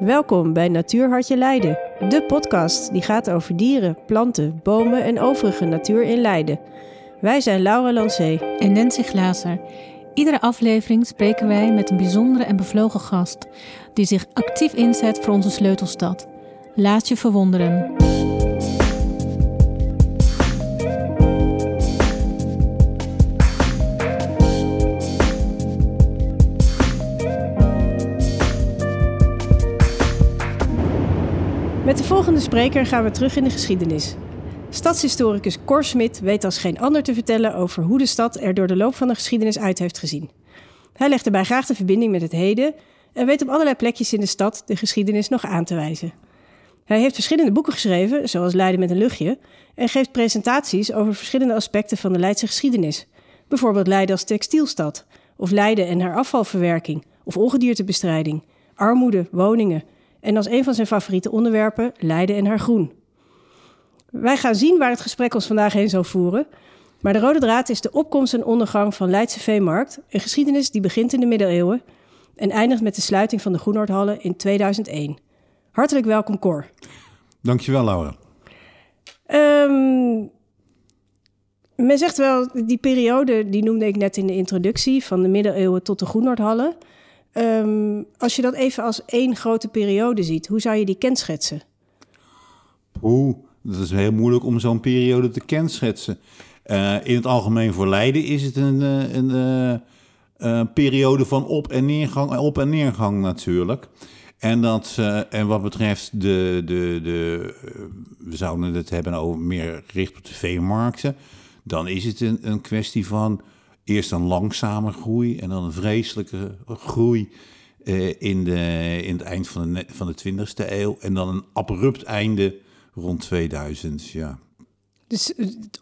Welkom bij Natuurhartje Leiden, de podcast die gaat over dieren, planten, bomen en overige natuur in Leiden. Wij zijn Laura Lancé en Nancy Glazer. Iedere aflevering spreken wij met een bijzondere en bevlogen gast die zich actief inzet voor onze sleutelstad. Laat je verwonderen. Volgende spreker gaan we terug in de geschiedenis. Stadshistoricus Cor Smit weet als geen ander te vertellen over hoe de stad er door de loop van de geschiedenis uit heeft gezien. Hij legt erbij graag de verbinding met het heden en weet op allerlei plekjes in de stad de geschiedenis nog aan te wijzen. Hij heeft verschillende boeken geschreven, zoals Leiden met een luchtje, en geeft presentaties over verschillende aspecten van de Leidse geschiedenis. Bijvoorbeeld Leiden als textielstad, of Leiden en haar afvalverwerking, of ongediertebestrijding, armoede, woningen, en als een van zijn favoriete onderwerpen Leiden en haar groen. Wij gaan zien waar het gesprek ons vandaag heen zal voeren. Maar de rode draad is de opkomst en ondergang van Leidse Veemarkt, een geschiedenis die begint in de middeleeuwen en eindigt met de sluiting van de Groenoordhallen in 2001. Hartelijk welkom, Cor. Dankjewel, Laura. Um, men zegt wel, die periode, die noemde ik net in de introductie, van de middeleeuwen tot de Groenoordhallen. Um, als je dat even als één grote periode ziet, hoe zou je die kenschetsen? Oeh, dat is heel moeilijk om zo'n periode te kenschetsen. Uh, in het algemeen voor Leiden is het een, eh, een, een uh, periode van op- en neergang, op en neergang natuurlijk. En, dat, en wat betreft de, de, de, we zouden het hebben over meer gericht op de veemarkten, dan is het een, een kwestie van eerst een langzame groei en dan een vreselijke groei uh, in, de, in het eind van de, van de 20e eeuw. En dan een abrupt einde rond 2000, ja. Dus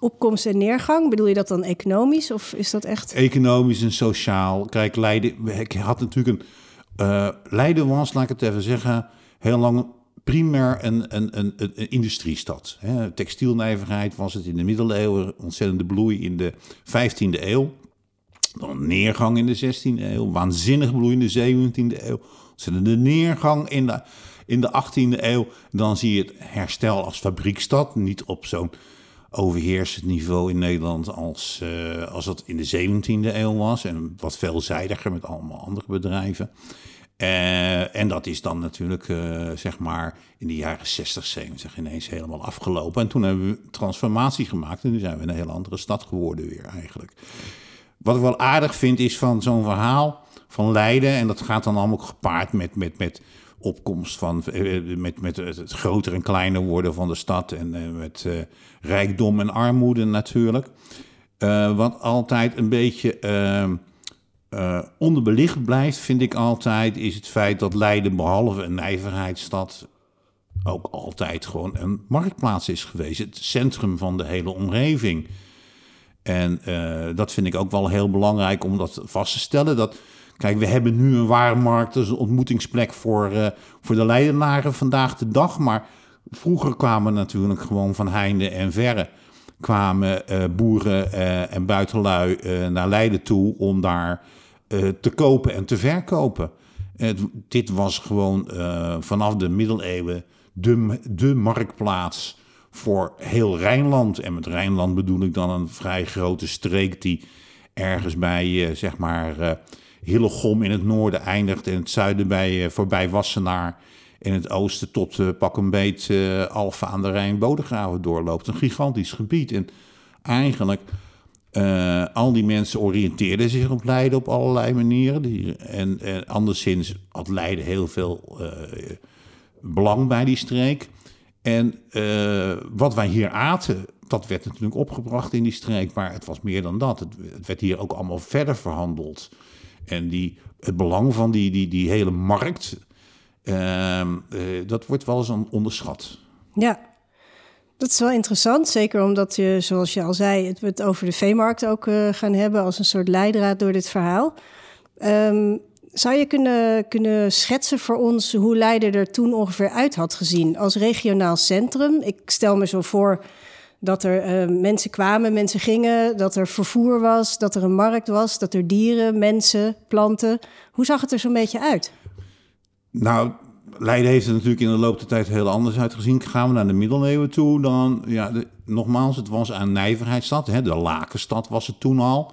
opkomst en neergang, bedoel je dat dan economisch of is dat echt? Economisch en sociaal. Kijk, Leiden, ik had natuurlijk een... Uh, Leiden was, laat ik het even zeggen, heel lang primair een, een, een, een industriestad. Hè. Textielnijverheid was het in de middeleeuwen, ontzettende bloei in de 15e eeuw. Dan neergang in de 16e eeuw, waanzinnig bloei in de 17e eeuw, ontzettende neergang in de, in de 18e eeuw. Dan zie je het herstel als fabriekstad, niet op zo'n overheersend niveau in Nederland als, uh, als dat in de 17e eeuw was. En wat veelzijdiger met allemaal andere bedrijven. Uh, en dat is dan natuurlijk, uh, zeg maar, in de jaren 60, 70 ineens helemaal afgelopen. En toen hebben we transformatie gemaakt en nu zijn we een hele andere stad geworden weer eigenlijk. Wat ik wel aardig vind is van zo'n verhaal van Leiden, en dat gaat dan allemaal gepaard met, met, met opkomst van, met, met het groter en kleiner worden van de stad en met uh, rijkdom en armoede natuurlijk. Wat altijd een beetje uh, onderbelicht blijft, vind ik altijd, is het feit dat Leiden behalve een nijverheidsstad ook altijd gewoon een marktplaats is geweest. Het centrum van de hele omgeving. En uh, dat vind ik ook wel heel belangrijk om dat vast te stellen. Dat, kijk, we hebben nu een waarmarkt, dus een ontmoetingsplek voor, uh, voor de Leidenaren vandaag de dag. Maar vroeger kwamen natuurlijk gewoon van heinde en verre kwamen uh, boeren en buitenlui naar Leiden toe om daar te kopen en te verkopen. Dit was gewoon vanaf de middeleeuwen de, de marktplaats voor heel Rijnland. En met Rijnland bedoel ik dan een vrij grote streek die ergens bij, uh, zeg maar, uh, Hillegom in het noorden eindigt. En het zuiden bij, uh, voorbij Wassenaar. In het oosten tot pak een beet Alfa aan de Rijn Bodegraven doorloopt. Een gigantisch gebied. En eigenlijk, al die mensen oriënteerden zich op Leiden op allerlei manieren. En, en anderszins had Leiden heel veel belang bij die streek. En uh, wat wij hier aten, dat werd natuurlijk opgebracht in die streek, maar het was meer dan dat. Het, werd hier ook allemaal verder verhandeld. En die, het belang van die, die, die hele markt, uh, uh, dat wordt wel eens onderschat. Ja, dat is wel interessant. Zeker omdat je, zoals je al zei, het, over de veemarkt ook gaan hebben als een soort leidraad door dit verhaal. Um, zou je kunnen, kunnen schetsen voor ons hoe Leiden er toen ongeveer uit had gezien als regionaal centrum? Ik stel me zo voor dat er uh, mensen kwamen, mensen gingen, dat er vervoer was, dat er een markt was, dat er dieren, mensen, planten. Hoe zag het er zo'n beetje uit? Nou, Leiden heeft er natuurlijk in de loop der tijd heel anders uitgezien. Gaan we naar de middeleeuwen toe, dan, ja, nogmaals, het was een nijverheidsstad. Hè, de Lakenstad was het toen al.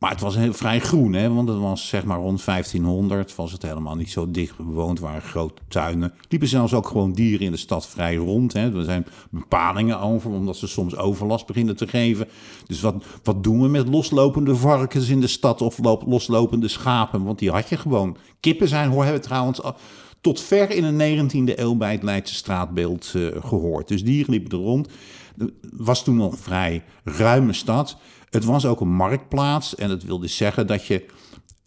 Maar het was heel, vrij groen, hè, want het was zeg maar rond 1500 was het helemaal niet zo dicht bewoond. waren grote tuinen. Liepen zelfs ook gewoon dieren in de stad vrij rond. Hè. Er zijn bepalingen over, omdat ze soms overlast beginnen te geven. Dus wat, wat doen we met loslopende varkens in de stad of loslopende schapen? Want die had je gewoon. Kippen zijn, hoor, hebben trouwens tot ver in de 19e eeuw bij het Leidse straatbeeld uh, gehoord. Dus dieren liepen er rond. Het was toen nog een vrij ruime stad. Het was ook een marktplaats en dat wilde zeggen dat je...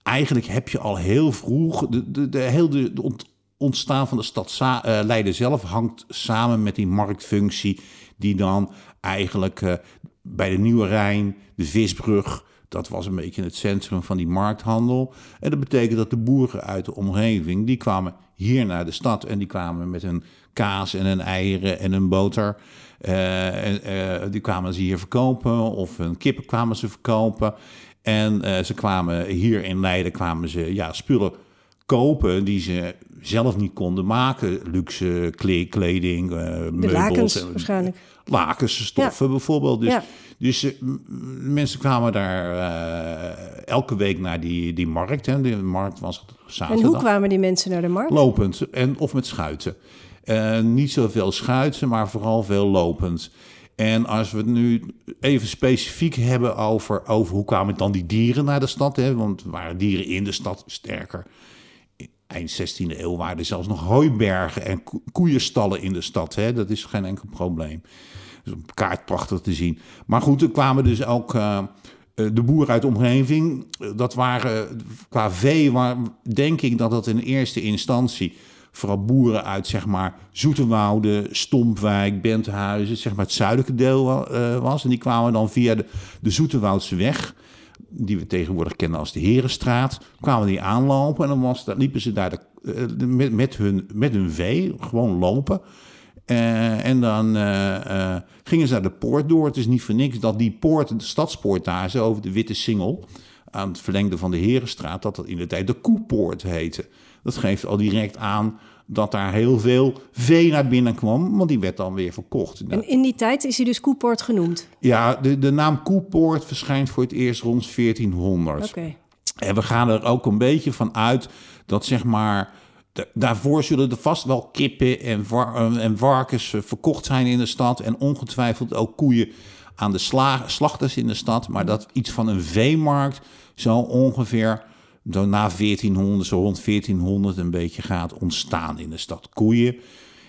Eigenlijk heb je al heel vroeg... De, de, de, heel de, ontstaan van de stad uh, Leiden zelf hangt samen met die marktfunctie... die dan eigenlijk uh, bij de Nieuwe Rijn, de Visbrug... Dat was een beetje het centrum van die markthandel. En dat betekent dat de boeren uit de omgeving, die kwamen hier naar de stad en die kwamen met hun kaas en hun eieren en hun boter. Uh, die kwamen ze hier verkopen of hun kippen kwamen ze verkopen. En uh, ze kwamen hier in Leiden kwamen ze ja, spullen kopen die ze zelf niet konden maken. Luxe kleding, meubels. lakens en, waarschijnlijk. Lakens, stoffen bijvoorbeeld. Dus, ja. dus mensen kwamen daar elke week naar die, die markt. Hè. De markt was zaterdag. En hoe kwamen die mensen naar de markt? Lopend en, of met schuiten. Uh, niet zoveel schuiten, maar vooral veel lopend. En als we het nu even specifiek hebben over, over hoe kwamen dan die dieren naar de stad, hè? want waren dieren in de stad sterker. Eind 16e eeuw waren er zelfs nog hooibergen en koeienstallen in de stad. Hè? Dat is geen enkel probleem. Dus op kaart prachtig te zien. Maar goed, er kwamen dus ook uh, de boeren uit de omgeving. Dat waren qua vee, waar, denk ik dat dat in eerste instantie vooral boeren uit zeg maar Zoeterwoude, Stompwijk, Benthuizen, zeg maar het zuidelijke deel uh, was. En die kwamen dan via de, de weg, die we tegenwoordig kennen als de Herenstraat, kwamen die aanlopen en dan, was, dan liepen ze daar de, uh, met, hun, met hun vee, gewoon lopen. Uh, en dan uh, gingen ze naar de poort door. Het is niet voor niks dat die poort, de stadspoort daar, zo over de Witte Singel, aan het verlengde van de Herenstraat, dat dat in de tijd de Koepoort heette. Dat geeft al direct aan dat daar heel veel vee naar binnen kwam, want die werd dan weer verkocht. En in die tijd is hij dus Koepoort genoemd? Ja, de, de naam Koepoort verschijnt voor het eerst rond 1400. Oké. En we gaan er ook een beetje van uit dat zeg maar... daarvoor zullen er vast wel kippen en, en varkens verkocht zijn in de stad. En ongetwijfeld ook koeien aan de slachters in de stad. Maar dat iets van een veemarkt zo ongeveer na 1400, zo rond 1400 een beetje gaat ontstaan in de stad. Koeien.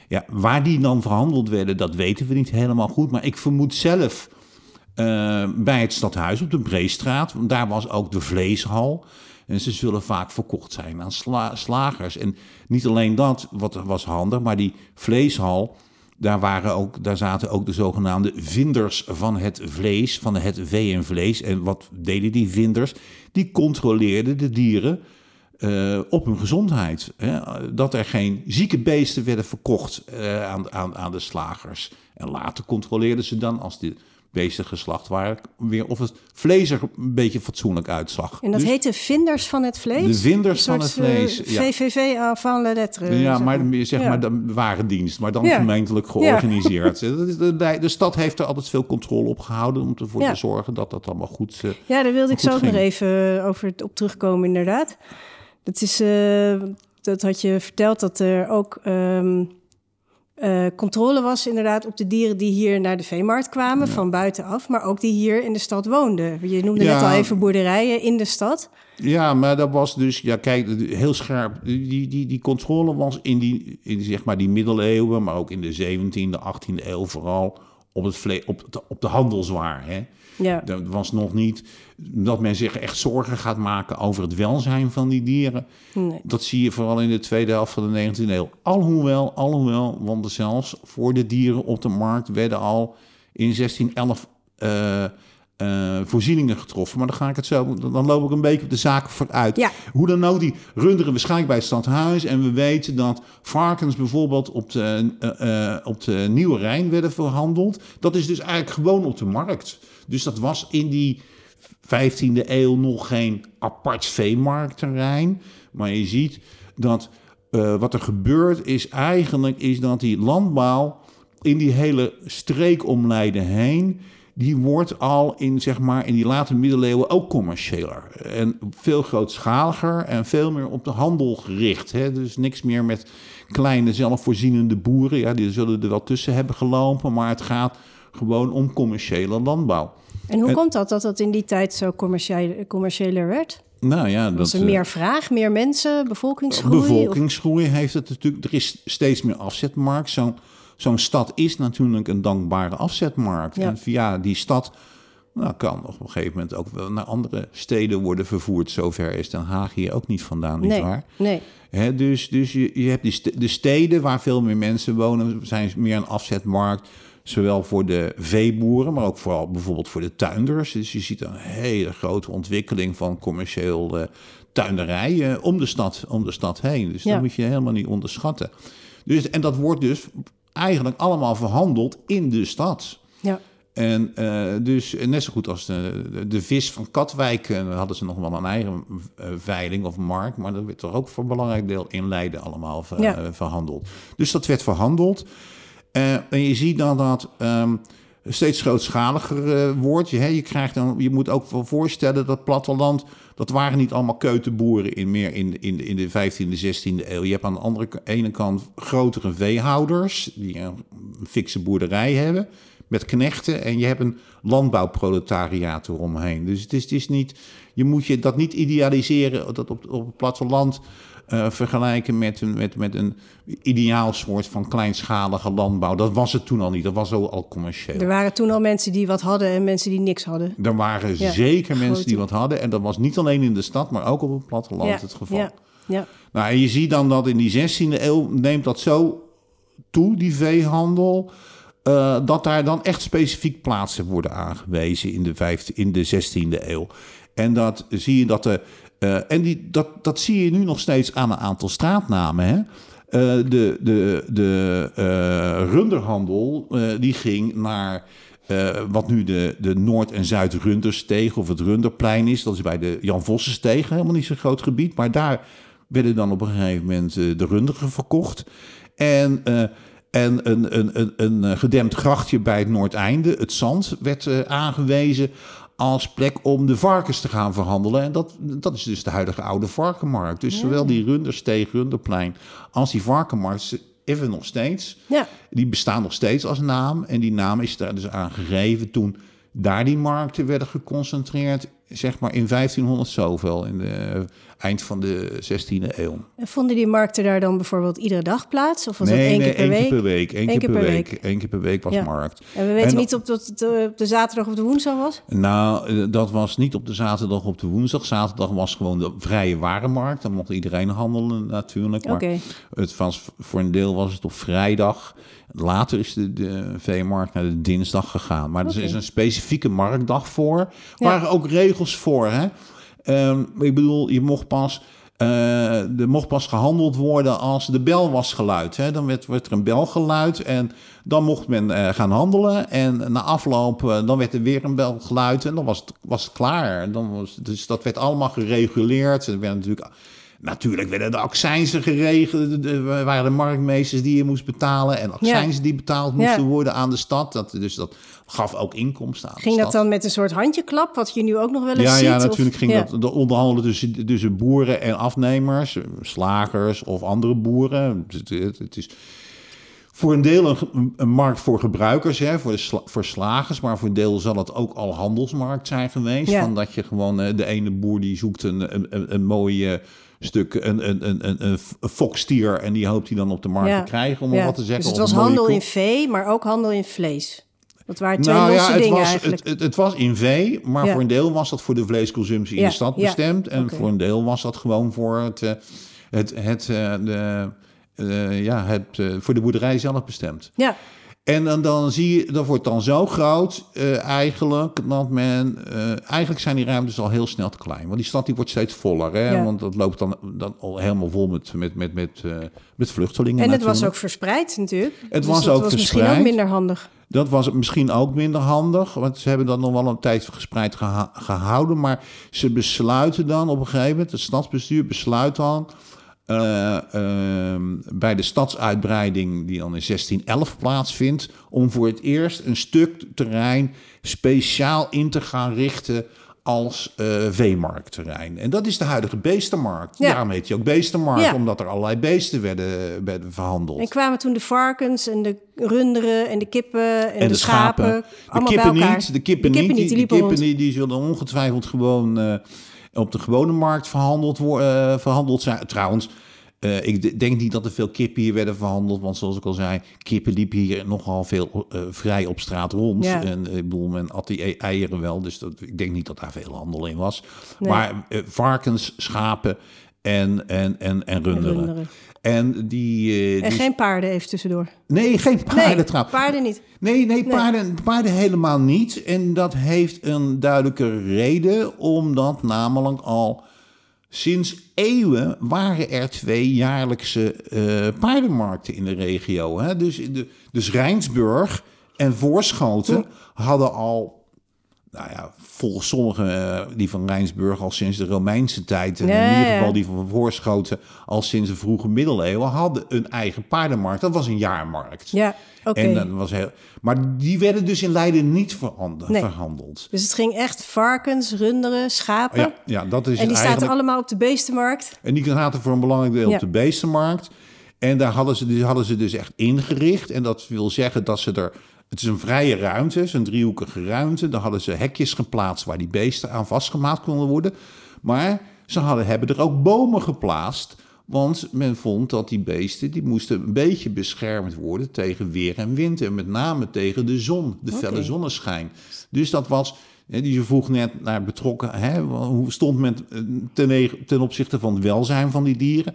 Ja, waar die dan verhandeld werden, dat weten we niet helemaal goed. Maar ik vermoed zelf uh, bij het stadhuis op de Breestraat. Daar was ook de vleeshal. En ze zullen vaak verkocht zijn aan sla slagers. En niet alleen dat, wat was handig, maar die vleeshal daar, waren ook, daar zaten ook de zogenaamde vinders van het vlees, van het vee en wat deden die vinders? Die controleerden de dieren uh, op hun gezondheid. Hè? Dat er geen zieke beesten werden verkocht uh, aan, aan, aan de slagers. En later controleerden ze dan, als de beesten geslacht waren, weer of het vlees er een beetje fatsoenlijk uitzag. En dat dus, heette vinders van het vlees? De vinders van het vlees. Uh, ja. VVV van la lettre. Ja, maar zeg ja. maar de warendienst, maar dan ja. gemeentelijk georganiseerd. De, de, de, stad heeft er altijd veel controle op gehouden om ervoor te zorgen dat dat allemaal goed uh, Ja, daar wilde ik zo nog even over op terugkomen, inderdaad. Dat is, uh, dat had je verteld dat er ook. Um, uh, controle was inderdaad op de dieren die hier naar de veemarkt kwamen, ja. van buitenaf, maar ook die hier in de stad woonden. Je noemde ja. net al even boerderijen in de stad. Ja, maar dat was dus, ja, kijk, heel scherp. Die, die, die controle was in die, in zeg maar die middeleeuwen, maar ook in de 17e, 18e eeuw vooral op, het vle op, de, op de handelswaar. Hè? Ja. Dat was nog niet dat men zich echt zorgen gaat maken over het welzijn van die dieren. Nee. Dat zie je vooral in de tweede helft van de 19e eeuw. Alhoewel, alhoewel, want zelfs voor de dieren op de markt werden al in 1611 uh, uh, voorzieningen getroffen. Maar dan ga ik het zo, dan loop ik een beetje op de zaken vooruit. Ja. Hoe dan ook, die runderen waarschijnlijk bij het stadhuis. En we weten dat varkens bijvoorbeeld op de, uh, uh, op de Nieuwe Rijn werden verhandeld. Dat is dus eigenlijk gewoon op de markt. Dus dat was in die 15e eeuw nog geen apart veemarktterrein. Maar je ziet dat eh, wat er gebeurt is eigenlijk is dat die landbouw in die hele streek om Leiden heen, die wordt al in, zeg maar, in die late middeleeuwen ook commerciëler. En veel grootschaliger en veel meer op de handel gericht. Hè? Dus niks meer met kleine zelfvoorzienende boeren. Ja, die zullen er wel tussen hebben gelopen, maar het gaat gewoon om commerciële landbouw. En hoe En- komt dat dat dat in die tijd zo commerciële, commerciëler werd? Nou ja, dat, Was er eh, meer vraag, meer mensen, bevolkingsgroei? of- bevolkingsgroei heeft het natuurlijk. Er is steeds meer afzetmarkt. Zo'n zo'n stad is natuurlijk een dankbare afzetmarkt. Ja. En via die stad nou, kan op een gegeven moment ook wel naar andere steden worden vervoerd. Zover is Den Haag hier ook niet vandaan, nee, nietwaar? nee. Dus dus je, je hebt die st- de steden waar veel meer mensen wonen, zijn meer een afzetmarkt. Zowel voor de veeboeren, maar ook vooral bijvoorbeeld voor de tuinders. Dus je ziet een hele grote ontwikkeling van commercieel tuinderij eh, om, de stad, om de stad heen. Dus Ja. dat moet je helemaal niet onderschatten. Dus, en dat wordt dus eigenlijk allemaal verhandeld in de stad. Ja. En eh, dus net zo goed als de, de, de vis van Katwijk eh, hadden ze nog wel een eigen eh, veiling of markt, maar dat werd toch ook voor een belangrijk deel in Leiden allemaal ver- Ja. verhandeld. Dus dat werd verhandeld. En je ziet dan dat ehm, steeds grootschaliger wordt. Je, hè, je, krijgt dan, je moet ook wel voorstellen dat platteland, dat waren niet allemaal keutenboeren in, meer in, in, in de 15e, 16e eeuw. Je hebt aan de andere ene kant grotere veehouders die een fikse boerderij hebben met knechten. En je hebt een landbouwproletariaat eromheen. Dus het is, het is niet, je moet je dat niet idealiseren, dat op, op het platteland eh, vergelijken met een, met, met een ideaal soort van kleinschalige landbouw. Dat was het toen al niet, dat was al, al commercieel. Er waren toen al mensen die wat hadden en mensen die niks hadden. Er waren Ja, zeker mensen die wat hadden. En dat was niet alleen in de stad, maar ook op het platteland ja. het geval. Ja. ja. Nou, en je ziet dan dat in die 16e eeuw neemt dat zo toe, die veehandel. eh, dat daar dan echt specifiek plaatsen worden aangewezen in de, 15, in de 16e eeuw. En dat zie je dat de. Eh, en die, dat, dat zie je nu nog steeds aan een aantal straatnamen. Hè? Eh, de de, de eh, runderhandel die ging naar wat nu de, de Noord- en Zuid-Rundersteeg of het Runderplein is. Dat is bij de Jan Vossensteeg, helemaal niet zo'n groot gebied. Maar daar werden dan op een gegeven moment de runderen verkocht. En, en een, een, een, een gedempt grachtje bij het Noordeinde, het Zand, werd aangewezen als plek om de varkens te gaan verhandelen. En dat, dat is dus de huidige oude varkenmarkt. Dus zowel die Rundersteeg, Runderplein als die varkenmarkt even nog steeds. Ja. Die bestaan nog steeds als naam. En die naam is daar dus aan gegeven toen daar die markten werden geconcentreerd. Zeg maar in 1500 zoveel, in de eind van de 16e eeuw. En vonden die markten daar dan bijvoorbeeld iedere dag plaats? Of was dat één keer per één week? keer per week. Eén keer per week. Eén keer per week was Ja. markt. En we weten En- niet of dat het op de zaterdag of de woensdag was? Nou, eh, dat was niet op de zaterdag, op de woensdag. Zaterdag was gewoon de vrije warenmarkt. Dan mocht iedereen handelen natuurlijk. Maar Oké. het was, voor een deel was het op vrijdag. Later is de, de veemarkt naar de dinsdag gegaan. Maar er is een specifieke marktdag voor. Er Ja. waren ook regels voor. Hè? Ehm, ik bedoel, je mocht pas... eh, er mocht pas gehandeld worden als de bel was geluid. Hè? Dan werd, werd er een bel geluid en dan mocht men eh, gaan handelen. En na afloop, eh, dan werd er weer een bel geluid en dan was het, was het klaar. Dan was, dus dat werd allemaal gereguleerd. Er werden natuurlijk, natuurlijk werden de accijnzen geregeld. Er waren de marktmeesters die je moest betalen. En accijnzen die betaald moesten Ja. worden aan de stad. Dat, dus dat gaf ook inkomsten aan Ging dat dan met een soort handjeklap, wat je nu ook nog wel eens Ja, ziet? ja, of- natuurlijk ging ja. dat de onderhandelen tussen, tussen boeren en afnemers, slagers of andere boeren. Het, het- het is voor een deel een, een markt voor gebruikers, hè, voor, sla- voor slagers, maar voor een deel zal het ook al handelsmarkt zijn geweest. Ja. Van dat je gewoon eh, de ene boer die zoekt een, een, een, een mooi eh, stuk, een, een, een, een, een fokstier en die hoopt hij dan op de markt Ja. te krijgen, om Ja. wat te zeggen. Dus het was mooie handel in vee, maar ook handel in vlees. Dat waren twee Nou losse ja, het dingen was, eigenlijk. het, het, het was in vee, maar Ja. voor een deel was dat voor de vleesconsumptie in de stad bestemd. En voor een deel was dat gewoon voor het, eh, het, het, eh, de, eh, ja, het, voor de boerderij zelf bestemd. ja, En dan, dan zie je, dat wordt dan zo groot eigenlijk, dat men, eigenlijk zijn die ruimtes al heel snel te klein. Want die stad die wordt steeds voller, hè? Ja. want dat loopt dan, dan al helemaal vol met, met, met, met, met vluchtelingen en het was ook verspreid natuurlijk. Het Dus was ook was misschien ook minder handig. Dat was misschien ook minder handig, want ze hebben dat nog wel een tijd gespreid gehouden. Maar ze besluiten dan op een gegeven moment, het stadsbestuur besluit dan eh, ehm, bij de stadsuitbreiding die dan in 1611 plaatsvindt, om voor het eerst een stuk terrein speciaal in te gaan richten als eh veemarktterrein. En dat is de huidige beestenmarkt. Ja. Daarom heet je ook beestenmarkt, Ja. omdat er allerlei beesten werden, werden verhandeld. En kwamen toen de varkens en de runderen en de kippen en, en de, schapen, De allemaal kippen bij elkaar. niet. De kippen, niet. Die, liepen kippen niet, die zullen ongetwijfeld gewoon eh, op de gewone markt verhandeld, wo- eh, verhandeld zijn. Trouwens, eh, ik denk niet dat er veel kippen hier werden verhandeld. Want zoals ik al zei, kippen liepen hier nogal veel eh, vrij op straat rond. Ja. En eh, ik bedoel, men at die e- eieren wel. Dus dat, ik denk niet dat daar veel handel in was. Nee. Maar varkens, schapen en, en, en, en runderen. runderen. En die... En die- geen paarden even tussendoor. Nee, geen paarden nee, trouwens. paarden niet. Nee, nee, paarden, paarden helemaal niet. En dat heeft een duidelijke reden, omdat namelijk al sinds eeuwen waren er twee jaarlijkse eh, paardenmarkten in de regio. Hè? Dus, de, dus Rijnsburg en Voorschoten hadden al, nou ja, volgens sommigen eh, die van Rijnsburg al sinds de Romeinse tijd, en in ieder geval die van Voorschoten al sinds de vroege middeleeuwen, hadden een eigen paardenmarkt. Dat was een jaarmarkt. Ja, oké. En dat was heel, maar die werden dus in Leiden niet Nee. verhandeld. Dus het ging echt varkens, runderen, schapen. Ja, ja, dat is en die staat allemaal op de beestenmarkt. En die zaten voor een belangrijk deel Ja. op de beestenmarkt. En daar hadden ze, die hadden ze dus echt ingericht. En dat wil zeggen dat ze er... Het is een vrije ruimte, het is een driehoekige ruimte. Daar hadden ze hekjes geplaatst waar die beesten aan vastgemaakt konden worden. Maar ze hadden, hebben er ook bomen geplaatst. Want men vond dat die beesten die moesten een beetje beschermd worden tegen weer en wind. En met name tegen de zon, de felle zonneschijn. Dus dat was... Die je vroeg net naar betrokken. Hè, hoe stond men eh, ten, nege- ten opzichte van het welzijn van die dieren?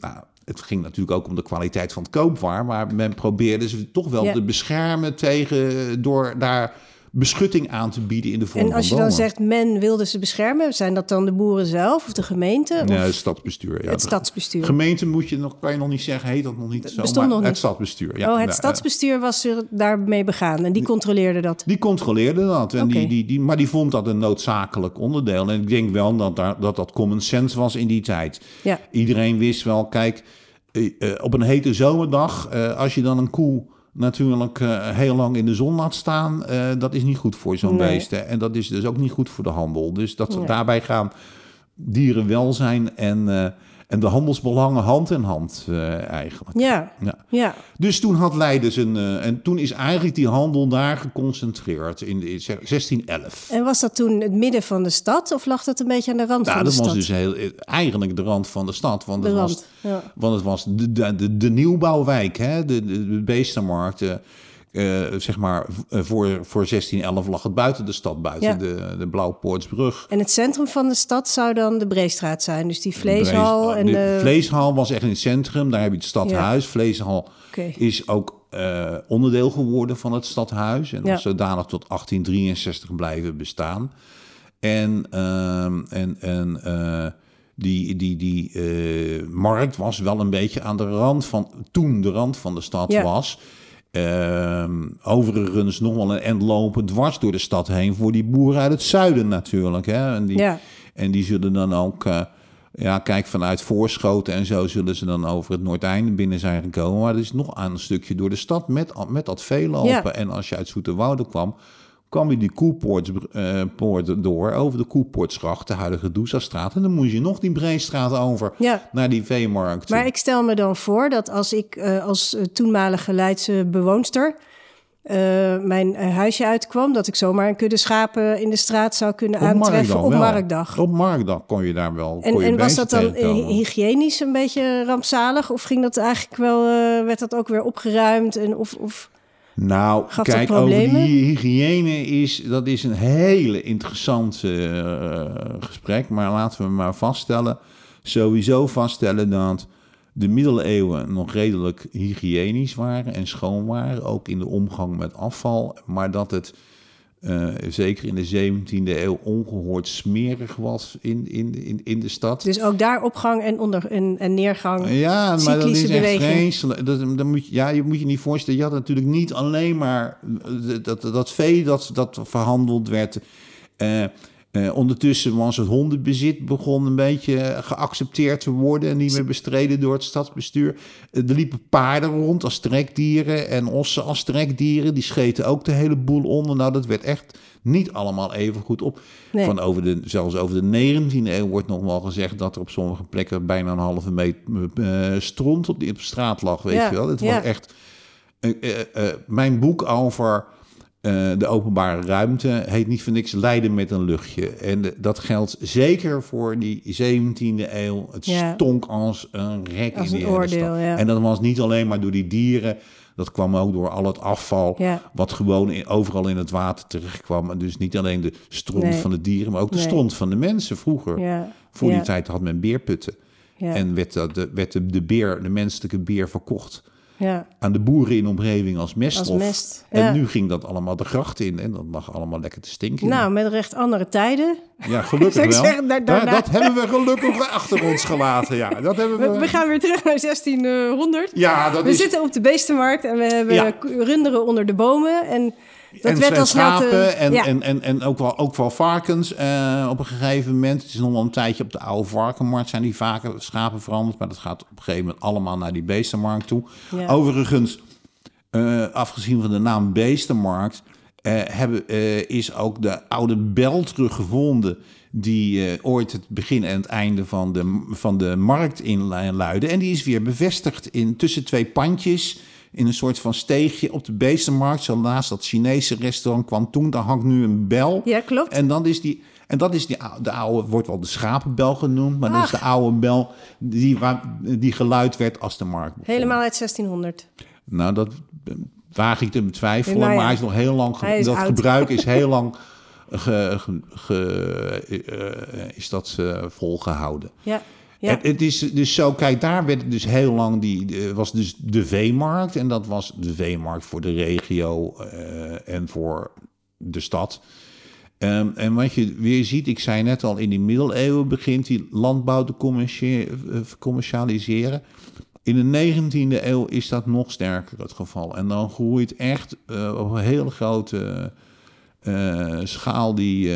Nou, het ging natuurlijk ook om de kwaliteit van het koopwaar. Maar men probeerde ze toch wel Ja. te beschermen tegen... door daar beschutting aan te bieden in de vorm En als je van dan zegt men wilde ze beschermen, zijn dat dan de boeren zelf of de gemeente? Of Nee, het stadsbestuur. Ja. het De stadsbestuur? Gemeente moet je nog, kan je nog niet zeggen, heet dat nog niet zo. bestond maar nog Het niet. stadsbestuur, ja. oh, het Ja, stadsbestuur was er daarmee begaan en die controleerde dat. Die controleerde dat. En die, die, die, maar die vond dat een noodzakelijk onderdeel. En ik denk wel dat daar, dat, dat common sense was in die tijd. Ja. Iedereen wist wel, kijk, eh, eh, op een hete zomerdag, eh, als je dan een koe natuurlijk eh, heel lang in de zon laat staan, eh, dat is niet goed voor zo'n Nee. beest. hè. En dat is dus ook niet goed voor de handel. Dus dat Nee. daarbij gaan dierenwelzijn en, eh, en de handelsbelangen hand in hand eh, eigenlijk. Ja, Ja. ja. Dus toen had Leiden zijn. eh, en toen is eigenlijk die handel daar geconcentreerd in de, in 1611. En was dat toen het midden van de stad of lag dat een beetje aan de rand Nou, van de dat was stad? dus heel, eigenlijk de rand van de stad. Want De het rand, was, ja. want het was de, de, de, de nieuwbouwwijk, hè? De, de, de beestenmarkt. eh, eh, zeg maar, eh, voor, voor 1611 lag het buiten de stad, buiten Ja. de, de Blauwpoortsbrug. En het centrum van de stad zou dan de Breestraat zijn. Dus die vleeshal Vlees- en de de... vleeshal was echt in het centrum. Daar heb je het stadhuis. Vleeshal is ook eh, onderdeel geworden van het stadhuis. En Ja. zodanig tot 1863 blijven bestaan. En, ehm, en, en die, die, die markt was wel een beetje aan de rand van... Toen de rand van de stad was... Ehm, overigens nog wel een end lopen dwars door de stad heen... voor die boeren uit het zuiden natuurlijk. Hè? En die, Ja. en die zullen dan ook, eh, ja, kijk, vanuit Voorschoten en zo zullen ze dan over het Noordeinde binnen zijn gekomen. Maar er is nog aan een stukje door de stad met, met dat veelopen. Ja. En als je uit Zoeterwoude kwam, kwam je die Koepoort eh, door, over de Koepoortsgracht, de huidige Doesastraat. En dan moest je nog die Breestraat over Ja. naar die veemarkt. Maar ik stel me dan voor dat als ik eh, als eh, toenmalige Leidse bewoonster mijn huisje uitkwam, dat ik zomaar een kudde schapen in de straat zou kunnen Op aantreffen op wel. marktdag. Op marktdag kon je daar wel. En, en was dat dan tegenkomen. hygiënisch een beetje rampzalig? Of ging dat eigenlijk wel, werd dat ook weer opgeruimd? En of, of... Nou, kijk, over die hygiëne is, dat is een hele interessante eh, gesprek. Maar laten we maar vaststellen, sowieso vaststellen dat de middeleeuwen nog redelijk hygiënisch waren en schoon waren. Ook in de omgang met afval. Maar dat het eh, zeker in de 17e eeuw ongehoord smerig was in, in, in, in de stad. Dus ook daar opgang en, onder, en, en neergang. Ja, maar dat is echt vreselijk. Dat, dan moet je, ja, je moet je niet voorstellen. Je had natuurlijk niet alleen maar eh, dat, dat, dat vee dat, dat verhandeld werd. Eh, Eh, ondertussen was het hondenbezit begon een beetje geaccepteerd te worden en niet meer bestreden door het stadsbestuur. Eh, er liepen paarden rond als trekdieren en ossen als trekdieren. Die scheten ook de hele boel onder. Nou, dat werd echt niet allemaal even goed op. Nee. Van over de, zelfs over de 19e eeuw wordt nog wel gezegd dat er op sommige plekken bijna een halve meter eh, stront op, op straat lag. Weet Ja, je wel? Het ja. was echt. eh, eh, eh, mijn boek over eh, de openbare ruimte heet niet voor niks Leiden met een luchtje. En de- dat geldt zeker voor die 17e eeuw. Het Ja. stonk als een rek Als in die een hele oordeel, ja. En dat was niet alleen maar door die dieren. Dat kwam ook door al het afval. Ja. Wat gewoon in- overal in het water terecht kwam. En dus niet alleen de stront Nee. van de dieren, maar ook de Nee. stront van de mensen vroeger. Voor die tijd had men beerputten. En werd, dat- de, werd de, de beer, de menselijke beer verkocht ja. aan de boeren in de omgeving als meststof. Als mest, ja. En nu ging dat allemaal de gracht in en dat lag allemaal lekker te stinken. Nou, met recht andere tijden. ja, gelukkig wel. zeggen, daar- dat hebben we gelukkig achter ons gelaten. Ja, dat hebben we. We, we gaan weer terug naar 1600. ja, dat We is. zitten op de beestenmarkt en we hebben runderen onder de bomen. En dat en, werd en schapen en, ja. en, en, en ook, wel, ook wel varkens. eh, op een gegeven moment, het is nog wel een tijdje op de oude varkenmarkt, zijn die vaker schapen veranderd. Maar dat gaat op een gegeven moment allemaal naar die beestenmarkt toe. Ja. Overigens, eh, afgezien van de naam beestenmarkt, eh, hebben, is ook de oude bel teruggevonden. Die ooit het begin en het einde van de, van de markt inluidde. En die is weer bevestigd in, tussen twee pandjes. In een soort van steegje op de beestenmarkt. Zo naast dat Chinese restaurant kwam toen. Daar hangt nu een bel. Ja, klopt. En dan is die. En dat is die, de oude, wordt wel de schapenbel genoemd. Maar dat is de oude bel die, waar, die geluid werd als de markt begon. Helemaal uit 1600. Nou, dat waag ik te betwijfelen. Nou ja. Maar hij is nog heel lang. dat oud. gebruik is heel lang. Ge, ge- ge- eh, is dat eh, volgehouden. Ja. Het, is dus zo, kijk, daar werd dus heel lang, die was dus de veemarkt. En dat was de veemarkt voor de regio eh, en voor de stad. Ehm, en wat je weer ziet, ik zei net al, in die middeleeuwen begint die landbouw te eh, commercialiseren. In de 19e eeuw is dat nog sterker het geval. En dan groeit echt eh, op een hele grote schaal die,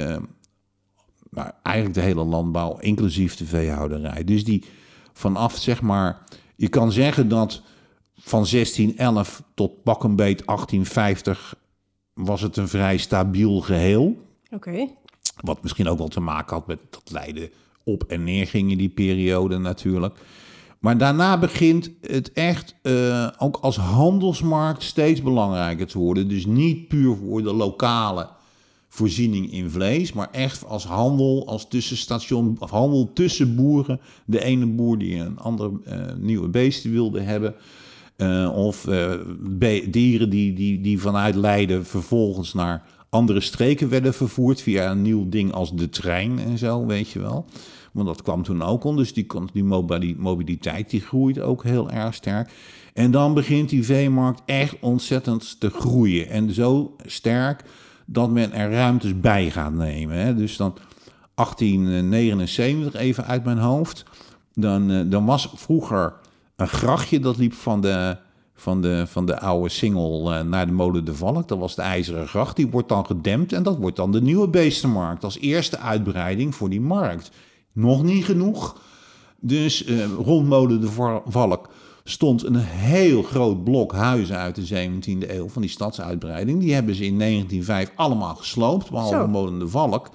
maar eigenlijk de hele landbouw, inclusief de veehouderij. Dus die vanaf, zeg maar, je kan zeggen dat van 1611 tot pak een beet 1850 was het een vrij stabiel geheel. Oké. Wat misschien ook wel te maken had met dat Leiden op en neer ging in die periode natuurlijk. Maar daarna begint het echt eh, ook als handelsmarkt steeds belangrijker te worden. Dus niet puur voor de lokale voorziening in vlees, maar echt als handel, als tussenstation, of handel tussen boeren. De ene boer die een andere eh, nieuwe beesten wilde hebben. eh, of eh, dieren die, die, die vanuit Leiden vervolgens naar andere streken werden vervoerd via een nieuw ding als de trein en zo, weet je wel. Want dat kwam toen ook al, dus die, die mobili- mobiliteit die groeit ook heel erg sterk. En dan begint die veemarkt echt ontzettend te groeien. En zo sterk dat men er ruimtes bij gaat nemen. Hè. Dus dan 1879, even uit mijn hoofd. Dan, eh, dan was vroeger een grachtje dat liep van de, van de, van de oude singel eh, naar de molen de Valk. Dat was de IJzeren Gracht. Die wordt dan gedempt en dat wordt dan de nieuwe beestenmarkt. Als eerste uitbreiding voor die markt. Nog niet genoeg. Dus eh, rond molen de Va- Valk stond een heel groot blok huizen uit de 17e eeuw van die stadsuitbreiding. Die hebben ze in 1905 allemaal gesloopt, behalve Zo. molen de Valk.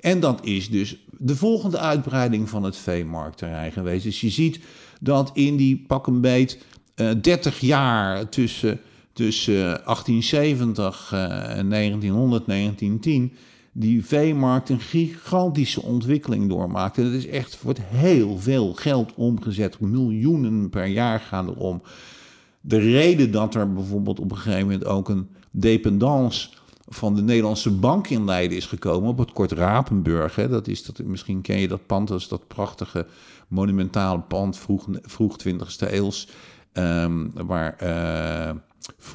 En dat is dus de volgende uitbreiding van het veemarktterrein geweest. Dus je ziet dat in die pak een beet eh 30 jaar tussen, tussen 1870 eh, en 1900, 1910 die veemarkt een gigantische ontwikkeling doormaakte. Dat is echt, wordt heel veel geld omgezet. Miljoenen per jaar gaan erom. De reden dat er bijvoorbeeld op een gegeven moment ook een dependance van de Nederlandse bank in Leiden is gekomen op het Kort Rapenburg. Hè. Dat is dat, misschien ken je dat pand, is dat prachtige monumentale pand vroeg, vroeg 20e eeuws. ehm, waar eh,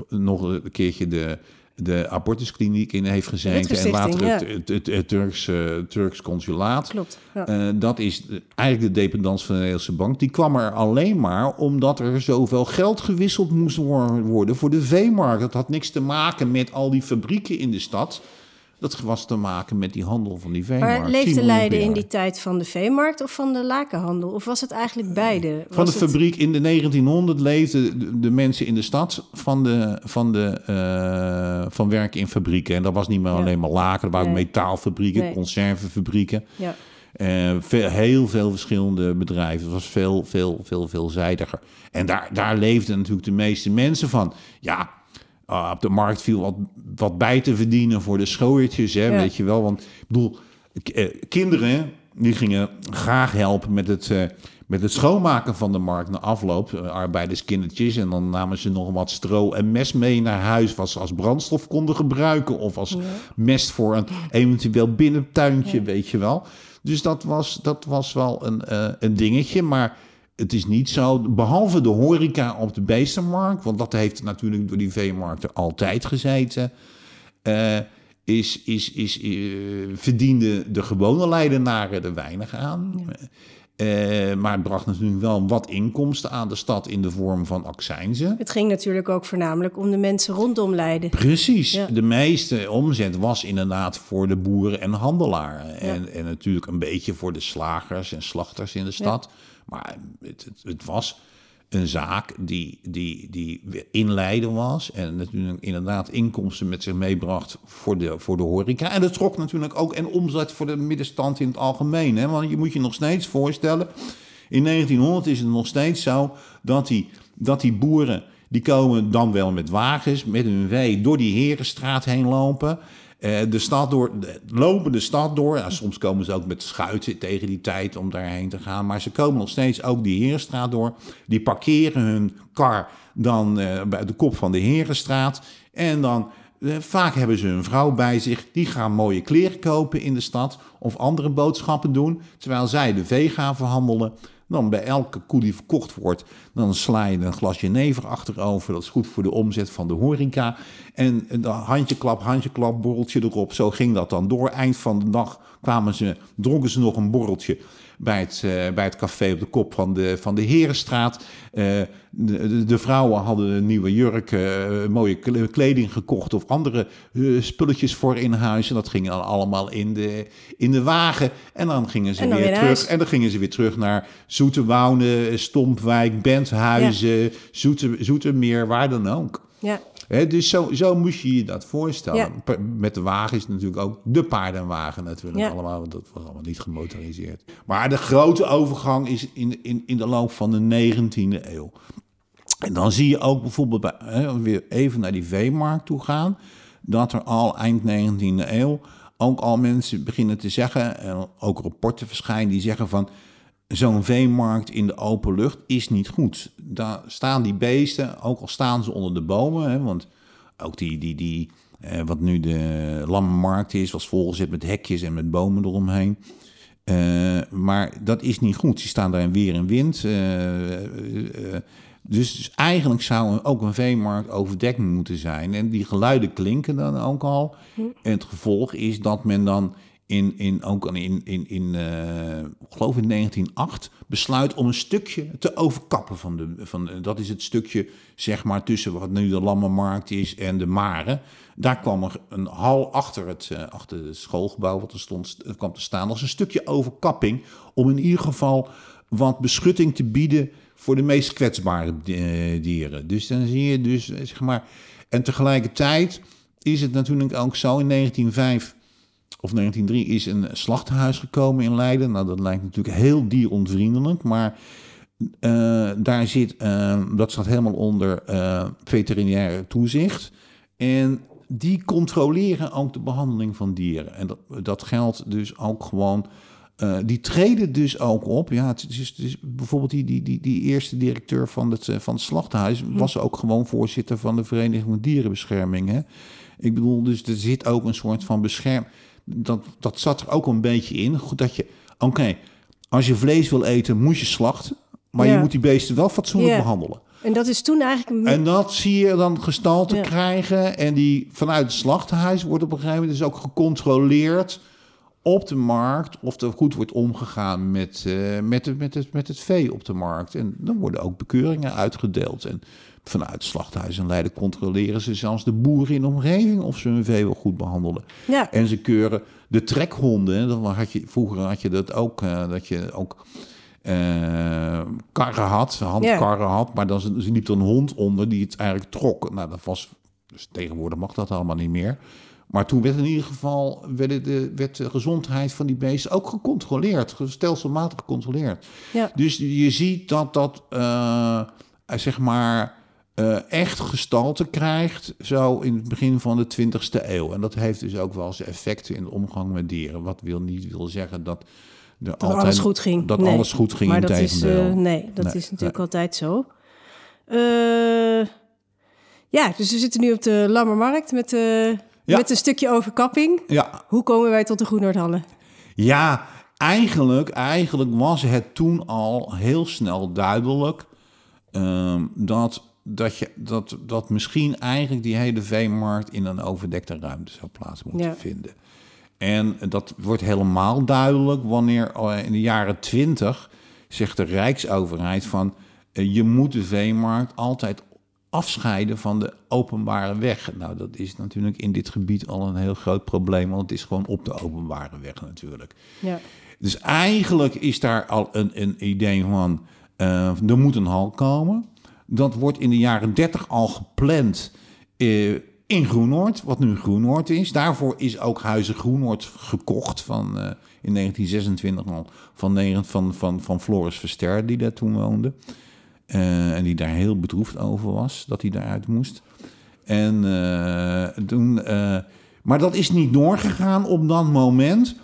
nog een keertje de, de abortuskliniek in heeft gezeten. En later ja. het, het, het, het Turks, eh, Turks consulaat. Klopt. Ja. Eh, dat is eigenlijk de dependance van de Nederlandse bank. Die kwam er alleen maar omdat er zoveel geld gewisseld moest wor- worden voor de veemarkt. Dat had niks te maken met al die fabrieken in de stad. Dat was te maken met die handel van die veemarkt. Maar leefde Leiden in die tijd van de veemarkt of van de lakenhandel? Of was het eigenlijk beide? Van de het- fabriek in de 1900 leefden de, de mensen in de stad van, de, van, de, eh, van werken in fabrieken. En dat was niet meer Ja. alleen maar laken, er waren ook metaalfabrieken, Nee. conservenfabrieken. Ja. Eh, veel, heel veel verschillende bedrijven. Het was veel, veel, veel veelzijdiger. En daar, daar leefden natuurlijk de meeste mensen van. Ja, ah, op de markt viel wat, wat bij te verdienen voor de schooiertjes, hè, Ja. weet je wel. Want ik bedoel, eh, kinderen die gingen graag helpen met het, eh, met het schoonmaken van de markt na afloop. eh, arbeiderskindertjes. En dan namen ze nog wat stro en mes mee naar huis... wat ze als brandstof konden gebruiken. Of als mest voor een eventueel binnentuintje, weet je wel. Dus dat was, dat was wel een, een dingetje. Maar het is niet zo, behalve de horeca op de beestenmarkt... want dat heeft natuurlijk door die veemarkten altijd gezeten... eh, is, is, is, eh, verdienden de gewone Leidenaren er weinig aan. Eh, maar het bracht natuurlijk wel wat inkomsten aan de stad in de vorm van accijnzen. Het ging natuurlijk ook voornamelijk om de mensen rondom Leiden. Precies. Ja. De meeste omzet was inderdaad voor de boeren en handelaren. En, en natuurlijk een beetje voor de slagers en slachters in de stad. Maar het, het, het was een zaak die, die, die in Leiden was. En natuurlijk inderdaad inkomsten met zich meebracht voor de, voor de horeca. En dat trok natuurlijk ook en omzet voor de middenstand in het algemeen. Hè? Want je moet je nog steeds voorstellen... In 1900 is het nog steeds zo dat die, dat die boeren... die komen dan wel met wagens, met hun vee... door die Herenstraat heen lopen... Eh, de stad door, lopen de stad door. Ja, soms komen ze ook met schuiten tegen die tijd om daarheen te gaan. Maar ze komen nog steeds ook die Herenstraat door. Die parkeren hun kar dan eh, bij de kop van de Herenstraat. En dan, eh, vaak hebben ze een vrouw bij zich. Die gaan mooie kleren kopen in de stad. Of andere boodschappen doen. Terwijl zij de vee gaan verhandelen. Dan bij elke koe die verkocht wordt, dan sla je een glas jenever achterover. Dat is goed voor de omzet van de horeca. En dan handjeklap, handjeklap, borreltje erop. Zo ging dat dan door. Eind van de dag kwamen ze, dronken ze nog een borreltje bij het, eh, bij het café op de kop van de, van de Herenstraat. Eh, de, de, vrouwen hadden een nieuwe jurk, eh, mooie kle- kleding gekocht of andere spulletjes voor in huis. En dat ging dan allemaal in de, in de wagen. En dan gingen ze dan weer terug. huis. En dan gingen ze weer terug naar Zoeterwoude, Stompwijk, Benthuizen, Zoeter, Zoetermeer, waar dan ook. Ja, Dus zo, zo moest je je dat voorstellen. Ja. Met de wagen is natuurlijk ook de paardenwagen natuurlijk Ja. allemaal. want Dat was allemaal niet gemotoriseerd. Maar de grote overgang is in, in, in de loop van de 19e eeuw. En dan zie je ook bijvoorbeeld, bij, weer even naar die veemarkt toe gaan... dat er al eind 19e eeuw ook al mensen beginnen te zeggen... en ook rapporten verschijnen die zeggen van... zo'n veemarkt in de open lucht is niet goed. Daar staan die beesten, ook al staan ze onder de bomen... Hè, want ook die, die, die, eh, wat nu de lammenmarkt is... was volgezet met hekjes en met bomen eromheen... Eh, maar dat is niet goed. Ze staan daar in weer en wind. eh, eh, dus, dus eigenlijk zou ook een veemarkt overdekking moeten zijn. En die geluiden klinken dan ook al. En het gevolg is dat men dan in, in, ook in, in, in ik geloof in 1908 besluit om een stukje te overkappen van de, van dat is het stukje zeg maar tussen wat nu de Lammenmarkt is en de Maren. Daar kwam er een hal achter het, eh, achter het schoolgebouw wat er stond, eh, kwam te staan als een stukje overkapping om in ieder geval wat beschutting te bieden voor de meest kwetsbare dieren. Dus dan zie je dus, zeg maar, en tegelijkertijd is het natuurlijk ook zo in 1905 of 1903 is een slachthuis gekomen in Leiden. Nou, dat lijkt natuurlijk heel dieronvriendelijk, maar eh, daar zit, eh, dat staat helemaal onder eh, veterinaire toezicht. En die controleren ook de behandeling van dieren. En dat, dat geldt dus ook gewoon. die treden dus ook op. Ja, het is, het is bijvoorbeeld die, die, die, die eerste directeur van het, van het slachthuis was ook gewoon voorzitter van de Vereniging van Dierenbescherming. Hè? Ik bedoel, dus er zit ook een soort van bescherm. Dat, dat zat er ook een beetje in. Goed dat je, oké, als je vlees wil eten, moet je slachten. Maar je moet die beesten wel fatsoenlijk Ja. behandelen. en dat is toen eigenlijk... En dat zie je dan gestalte Ja. krijgen. En die vanuit het slachthuis wordt op een gegeven moment dus ook gecontroleerd op de markt of er goed wordt omgegaan met, eh, met, het, met, het, met het vee op de markt. En dan worden ook bekeuringen uitgedeeld. En Vanuit het slachthuis in Leiden controleren ze zelfs de boeren in de omgeving of ze hun vee wel goed behandelen. Ja. En ze keuren de trekhonden. Dan had je, vroeger had je dat ook, eh, dat je ook eh, karren had, handkarren had. Maar dan ze liep er een hond onder die het eigenlijk trok. Nou, dat was, dus tegenwoordig mag dat allemaal niet meer. Maar toen werd in ieder geval werd de, werd de gezondheid van die beesten ook gecontroleerd, stelselmatig gecontroleerd. Ja. Dus je ziet dat dat eh, zeg maar eh, echt gestalte krijgt zo in het begin van de 20ste eeuw. En dat heeft dus ook wel zijn effecten in de omgang met dieren. Wat wil niet wil zeggen dat dat alles goed ging. Dat alles goed ging. Maar dat is, uh, nee, dat is natuurlijk altijd zo. Uh, ja, dus we zitten nu op de Lammermarkt met, ja. met een stukje overkapping. Ja. Hoe komen wij tot de Groenoordhallen? Ja, eigenlijk, eigenlijk was het toen al heel snel duidelijk uh, dat, dat, je, dat, dat misschien eigenlijk die hele veemarkt in een overdekte ruimte zou plaats moeten ja. vinden. En dat wordt helemaal duidelijk wanneer eh, in de jaren twintig zegt de Rijksoverheid van eh, je moet de veemarkt altijd afscheiden van de openbare weg. Nou, dat is natuurlijk in dit gebied al een heel groot probleem, want het is gewoon op de openbare weg natuurlijk. Ja. Dus eigenlijk is daar al een, een idee van, uh, er moet een hal komen. Dat wordt in de jaren 30 al gepland uh, in Groenoord, wat nu Groenoord is. Daarvoor is ook Huizen Groenoord gekocht van, uh, in 1926 al van, van, van, van Floris Verster, die daar toen woonde. Uh, en die daar heel bedroefd over was, dat hij daaruit moest. En toen... maar dat is niet doorgegaan op dat moment...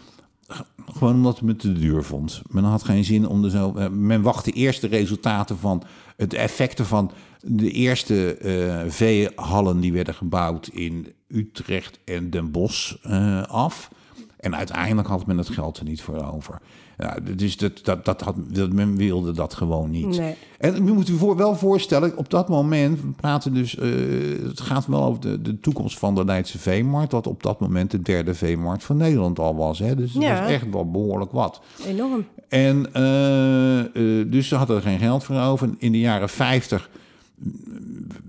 Gewoon omdat men het te duur vond. Men had geen zin om er zo. Men wachtte eerst de resultaten van het effecten van de eerste uh, veehallen die werden gebouwd in Utrecht en Den Bosch uh, af. En uiteindelijk had men het geld er niet voor over. Ja, dus dat, dat, dat had, dat, men wilde dat gewoon niet. Nee. En je moet je voor, wel voorstellen, op dat moment, we praten dus, uh, het gaat wel over de, de toekomst van de Leidse veemarkt, wat op dat moment de derde veemarkt van Nederland al was. Hè? Dus dat Ja. was echt wel behoorlijk wat. Enorm. En uh, uh, dus ze hadden er geen geld voor over. In de jaren 50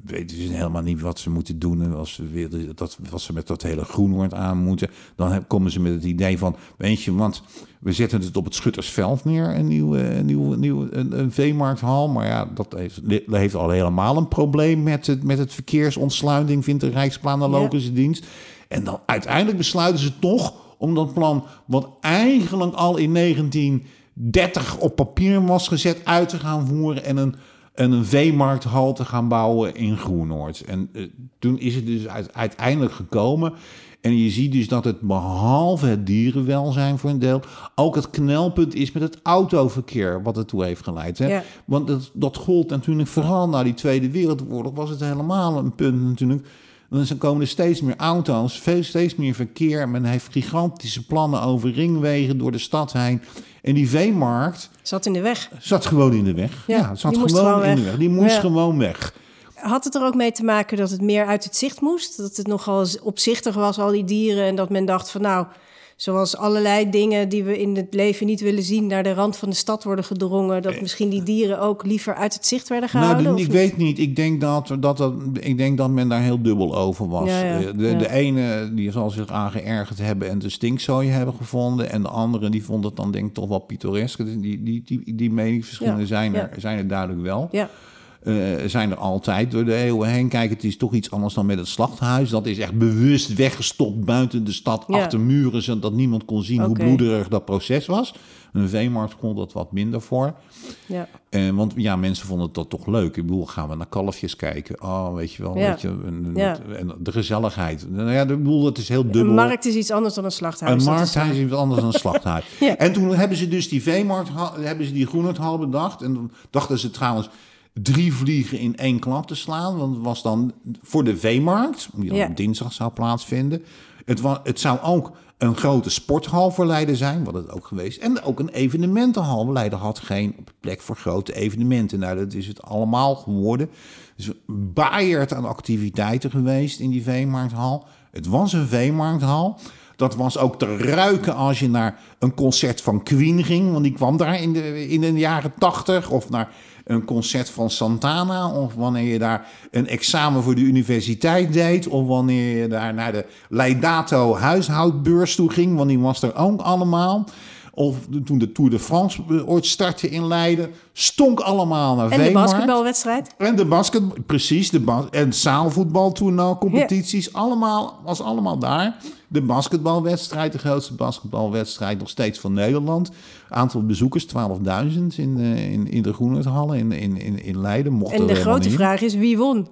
weten ze helemaal niet wat ze moeten doen. En als ze, willen, dat, wat ze met dat hele groenwoord aan moeten. Dan komen ze met het idee van, weet je, want we zetten het op het Schuttersveld neer, een nieuwe, een nieuwe, nieuwe een, een veemarkthal. Maar ja, dat heeft, dat heeft al helemaal een probleem met het, met het verkeersontsluiting, vindt de Rijksplanologische Dienst. En dan uiteindelijk besluiten ze toch om dat plan, wat eigenlijk al in 1930 op papier was gezet, uit te gaan voeren en een, en een veemarkthal te gaan bouwen in Groenoord. En eh, toen is het dus uit- uiteindelijk gekomen. En je ziet dus dat het behalve het dierenwelzijn voor een deel, ook het knelpunt is met het autoverkeer, wat ertoe heeft geleid. Hè? Ja. Want dat, dat gold natuurlijk vooral na die Tweede Wereldoorlog, was het helemaal een punt natuurlijk. Dan komen er steeds meer auto's, veel, steeds meer verkeer. Men heeft gigantische plannen over ringwegen door de stad heen. En die veemarkt Zat in de weg. zat gewoon in de weg. Ja, Ja, zat gewoon, gewoon in de weg. weg. Die moest Ja. gewoon weg. Had het er ook mee te maken dat het meer uit het zicht moest? Dat het nogal opzichtig was, al die dieren. En dat men dacht van nou, zoals allerlei dingen die we in het leven niet willen zien... naar de rand van de stad worden gedrongen... dat misschien die dieren ook liever uit het zicht werden gehouden? Nou, ik niet? weet niet. Ik denk dat, dat, dat, ik denk dat men daar heel dubbel over was. Ja, ja, Eh, de, ja. de ene die zal zich aan geërgerd hebben en de stinkzooi hebben gevonden. En de andere die vond het dan denk ik toch wel pittoresk. Die, die, die, die, die meningsverschillen zijn, er, zijn er duidelijk wel. Ja, eh, zijn er altijd door de eeuwen heen. Kijk, het is toch iets anders dan met het slachthuis. Dat is echt bewust weggestopt buiten de stad, Ja. achter muren, zodat niemand kon zien hoe bloederig dat proces was. Een veemarkt kon dat wat minder voor. ja. Eh, want ja, mensen vonden dat toch leuk. Ik bedoel, gaan we naar kalfjes kijken? Oh, weet je wel, Ja. weet je, en, Ja. en de gezelligheid. Nou ja, ik bedoel, het is heel dubbel. Een markt is iets anders dan een slachthuis. Een dat markt is iets anders dan een slachthuis. En toen hebben ze dus die veemarkt, hebben ze die Groenendhal bedacht. En dan dachten ze trouwens drie vliegen in één klap te slaan. Want het was dan voor de veemarkt, die dan Ja. op dinsdag zou plaatsvinden. Het, wa- het zou ook een grote sporthal voor Leiden zijn, wat het ook geweest. En ook een evenementenhal. Leiden had geen plek voor grote evenementen. Nou, dat is het allemaal geworden. Dus baaierd aan activiteiten geweest in die veemarkthal. Het was een veemarkthal. Dat was ook te ruiken als je naar een concert van Queen ging. Want die kwam daar in de, in de jaren tachtig. Of naar een concert van Santana. Of wanneer je daar een examen voor de universiteit deed. Of wanneer je daar naar de Leidato huishoudbeurs toe ging. Want die was er ook allemaal. Of toen de Tour de France ooit startte in Leiden. Stonk allemaal naar En de Veemarkt. basketbalwedstrijd? En de basket, precies, de bas en zaalvoetbal toen al, competities, allemaal, was allemaal daar. De basketbalwedstrijd, de grootste basketbalwedstrijd nog steeds van Nederland. Aantal bezoekers, 12.000 in, de- in, in de Groenenhallen in, in, in, in Leiden. Mocht En de grote vraag is wie won?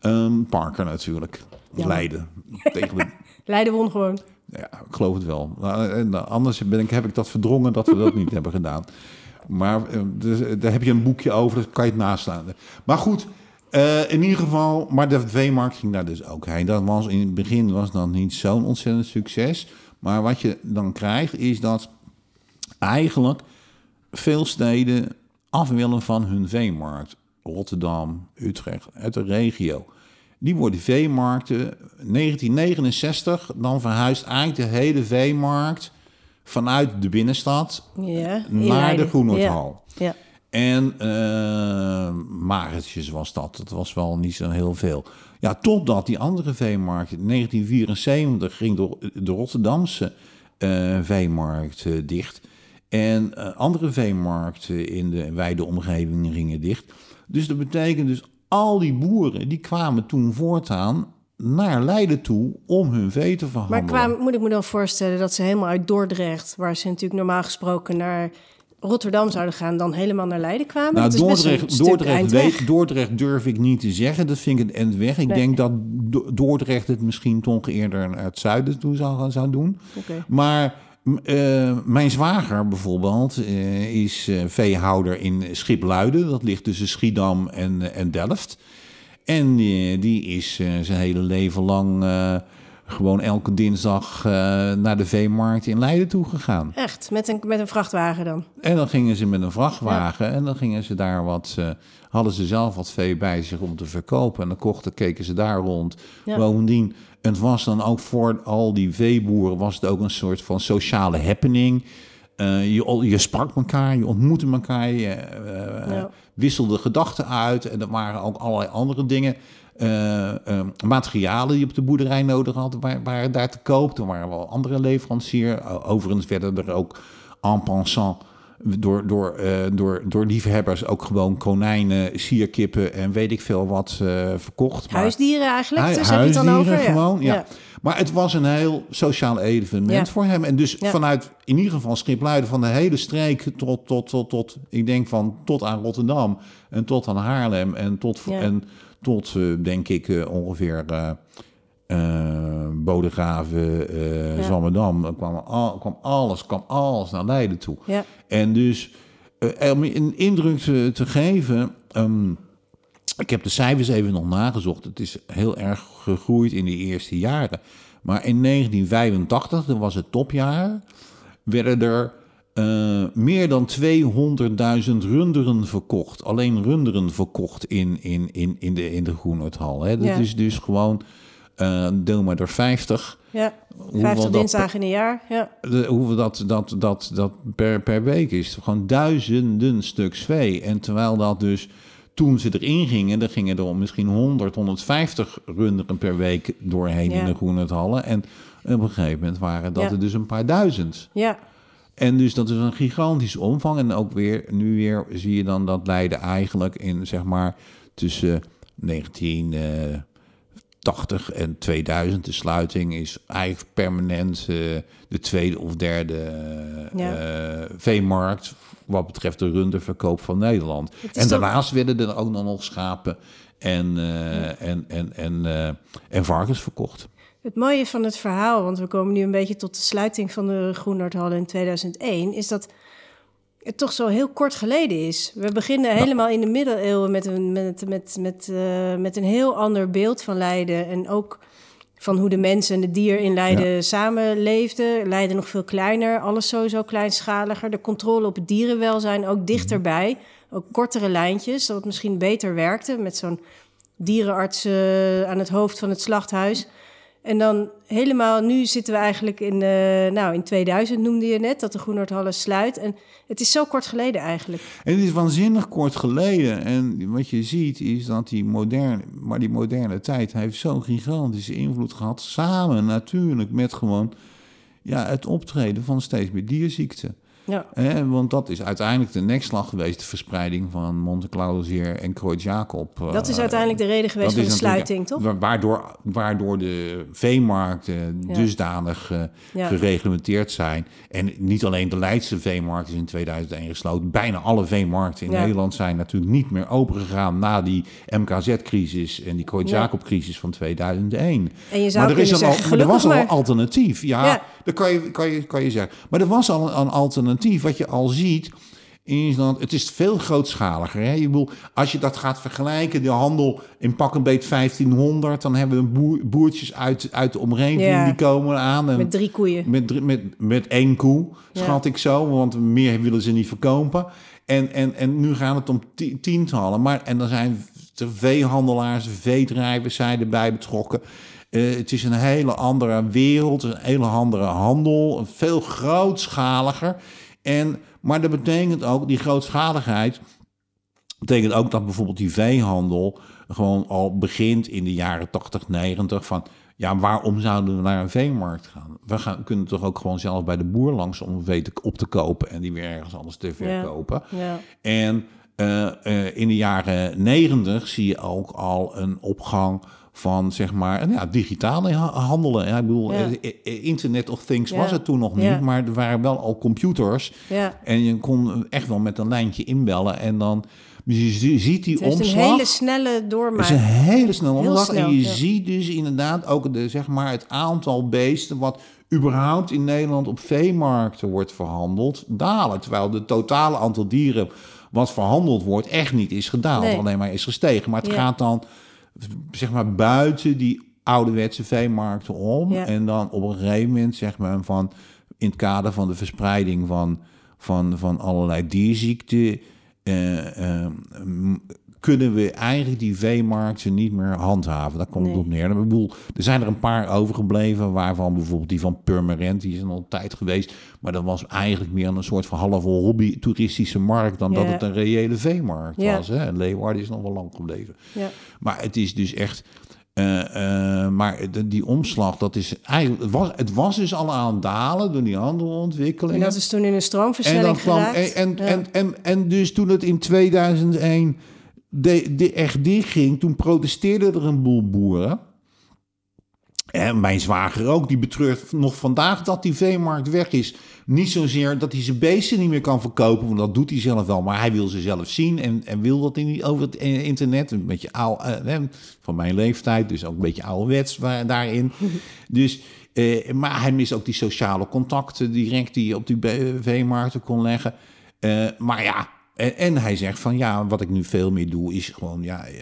Ehm, Parker natuurlijk. Leiden. Tegen de, Leiden won gewoon. ja, ik geloof het wel. Nou, en anders ben ik, heb ik dat verdrongen dat we dat niet hebben gedaan. Maar eh, dus, eh, daar heb je een boekje over, dat kan je het naslaan. Maar goed, eh, in ieder geval, maar de veemarkt ging daar dus ook heen. Dat was in het begin was dat niet zo'n ontzettend succes. Maar wat je dan krijgt, is dat eigenlijk veel steden af willen van hun veemarkt. Rotterdam, Utrecht, uit de regio. Die worden veemarkten. 1969, dan verhuist eigenlijk de hele veemarkt vanuit de binnenstad Ja, naar de Groenhoordhal. Ja. ja. En eh Maretjes was dat. Dat was wel niet zo heel veel. Ja, totdat die andere veemarkt in 1974 ging de, de Rotterdamse eh, veemarkt eh, dicht. En eh, andere veemarkten in de wijde omgeving gingen dicht. Dus dat betekent dus al die boeren die kwamen toen voortaan naar Leiden toe om hun vee te Maar verhandelen. qua, moet ik me dan voorstellen dat ze helemaal uit Dordrecht, waar ze natuurlijk normaal gesproken naar Rotterdam zouden gaan, dan helemaal naar Leiden kwamen? Nou, dat is best een Dordrecht, Dordrecht, weet, Dordrecht durf ik niet te zeggen. Dat vind ik het eind weg. Ik Nee. denk dat Do- Dordrecht het misschien toch eerder naar het zuiden toe zou, zou doen. Oké. Maar eh, mijn zwager bijvoorbeeld eh, is eh, veehouder in Schipluiden. Dat ligt tussen Schiedam en, en Delft. En die, die is zijn hele leven lang gewoon elke dinsdag naar de veemarkt in Leiden toe gegaan. Echt, met een, met een vrachtwagen dan? En dan gingen ze met een vrachtwagen en dan gingen ze daar wat, hadden ze zelf wat vee bij zich om te verkopen. En dan kochten, keken ze daar rond. Ja. Bovendien, het was dan ook voor al die veeboeren, was het ook een soort van sociale happening. Eh, je, je sprak elkaar, je ontmoette elkaar, je eh, Ja. wisselde gedachten uit. En er waren ook allerlei andere dingen. eh, eh, materialen die je op de boerderij nodig had, waren, waren daar te koop. Er waren wel andere leveranciers. Overigens werden er ook en passant door, door, eh, door, door liefhebbers ook gewoon konijnen, sierkippen en weet ik veel wat eh, verkocht. Maar- Huisdieren eigenlijk? Hu- dus heb je het dan huisdieren over? gewoon, ja. ja. Maar het was een heel sociaal evenement Ja. voor hem. En dus vanuit in ieder geval Schipluiden van de hele streek tot, tot, tot, tot, ik denk van tot aan Rotterdam en tot aan Haarlem en tot, en tot eh, denk ik ongeveer eh, Bodegraven, eh Ja. Zwammerdam. Er kwam, al, kwam alles, kwam alles naar Leiden toe. Ja. En dus eh, om je een indruk te, te geven. ehm, ik heb de cijfers even nog nagezocht. Het is heel erg gegroeid in de eerste jaren. Maar in 1985, dat was het topjaar, werden er meer dan 200.000 runderen verkocht. Alleen runderen verkocht in, in, in, in de, in de. Hè. Dat Ja. is dus gewoon eh deel maar door 50. ja. Hoeveel 50 dat dinsdagen in een jaar. Ja. de, hoeveel dat, dat, dat, dat per, per week is. Gewoon duizenden stuks vee. En terwijl dat dus toen ze erin gingen, dan gingen er misschien 100, 150 runderen per week doorheen Ja. in de Groenendhallen. En op een gegeven moment waren dat Ja. er dus een paar duizend. ja. En dus dat is een gigantische omvang. En ook weer, nu weer zie je dan dat Leiden eigenlijk in, zeg maar, tussen 1980 en 2000, de sluiting, is eigenlijk permanent eh, de tweede of derde Ja. eh, veemarkt wat betreft de runderverkoop van Nederland. En toch- daarnaast werden er ook nog schapen en, en, en, en, en varkens verkocht. Het mooie van het verhaal, want we komen nu een beetje tot de sluiting van de Groenhardhallen in 2001, is dat het toch zo heel kort geleden is. We beginnen helemaal in de middeleeuwen met een, met, met, met, eh, met een heel ander beeld van Leiden. En ook van hoe de mens en de dier in Leiden samenleefden. Leiden nog veel kleiner, alles sowieso kleinschaliger. De controle op het dierenwelzijn ook dichterbij. Ook kortere lijntjes, dat het misschien beter werkte met zo'n dierenarts aan het hoofd van het slachthuis. En dan helemaal, nu zitten we eigenlijk in, uh, nou in 2000 noemde je net, dat de Groenhoordhallen sluit. En het is zo kort geleden eigenlijk. En het is waanzinnig kort geleden. En wat je ziet is dat die moderne, maar die moderne tijd heeft zo'n gigantische invloed gehad. Samen natuurlijk met gewoon ja, het optreden van steeds meer dierziekten. Ja. want dat is uiteindelijk de nekslag geweest, de verspreiding van Monte Claudio Zeer en Kreutz Jacob. Dat is uiteindelijk de reden geweest van de sluiting, toch? Waardoor, waardoor de veemarkten dusdanig uh, gereglementeerd zijn. En niet alleen de Leidse veemarkt is in 2001 gesloten. Bijna alle veemarkten in Nederland zijn natuurlijk niet meer opengegaan na die MKZ-crisis en die Kreutz Jacob-crisis van 2001. En je zou maar er, is zeggen, maar er was al een alternatief. Ja, dat kan je, kan, je, kan je zeggen. Maar er was al een alternatief wat je al ziet, is dat het is veel grootschaliger. Hè? Je bedoel, als je dat gaat vergelijken, de handel in pak een beet 1500, dan hebben we boer, boertjes uit, uit de omgeving die komen aan. En met drie koeien. Met, met, met één koe, schat ik zo, want meer willen ze niet verkopen. En, en, en nu gaat het om tientallen. Maar, en dan zijn er veehandelaars, veedrijvers zijn erbij betrokken. Uh, het is een hele andere wereld, een hele andere handel, veel grootschaliger. En, maar dat betekent ook, die grootschaligheid, betekent ook dat bijvoorbeeld die veehandel gewoon al begint in de jaren 80, 90 van... Ja, waarom zouden we naar een veemarkt gaan? We gaan, kunnen toch ook gewoon zelf bij de boer langs om vee op te kopen en die weer ergens anders te verkopen. Ja, ja. En uh, uh, in de jaren 90 zie je ook al een opgang van zeg maar ja, digitale handelen. Ja, ik bedoel, eh, eh, Internet of Things was het toen nog niet, maar er waren wel al computers. En je kon echt wel met een lijntje inbellen en dan. Je ziet die omslag. Het is een hele snelle doormaak. Het is een hele snelle omslag. Snel, en je ziet dus inderdaad ook de, zeg maar, het aantal beesten wat überhaupt in Nederland op veemarkten wordt verhandeld dalen. Terwijl de totale aantal dieren wat verhandeld wordt echt niet is gedaald. Alleen maar is gestegen. Maar het gaat dan zeg maar buiten die ouderwetse veemarkten om. En dan op een gegeven moment, zeg maar, van in het kader van de verspreiding van, van, van allerlei dierziekten. Uh, kunnen we eigenlijk die veemarkten niet meer handhaven. Daar komt het op neer. Ik bedoel, er zijn er een paar overgebleven, waarvan bijvoorbeeld die van Purmerend, die is een al tijd geweest. Maar dat was eigenlijk meer een soort van halve hobby toeristische markt dan dat het een reële veemarkt was. Hè? En Leeuwarden is nog wel lang gebleven. Ja. Maar het is dus echt. Uh, uh, maar die omslag, dat is eigenlijk. Het was, het was dus al aan het dalen door die andere ontwikkelingen. En dat is toen in een stroomversnelling en kwam, en, en, en, en, en, dus toen het in 2001 de, de echt dichtging, toen protesteerden er een boel boeren. En mijn zwager ook, die betreurt nog vandaag dat die veemarkt weg is. Niet zozeer dat hij zijn beesten niet meer kan verkopen, want dat doet hij zelf wel. Maar hij wil ze zelf zien en, en wil dat niet over het internet. Een beetje oud, eh, van mijn leeftijd, dus ook een beetje ouderwets daarin. Dus, eh, maar hij mist ook die sociale contacten direct die je op die veemarkten kon leggen. Eh, maar ja, en, en, hij zegt van ja, wat ik nu veel meer doe, is gewoon ja, uh,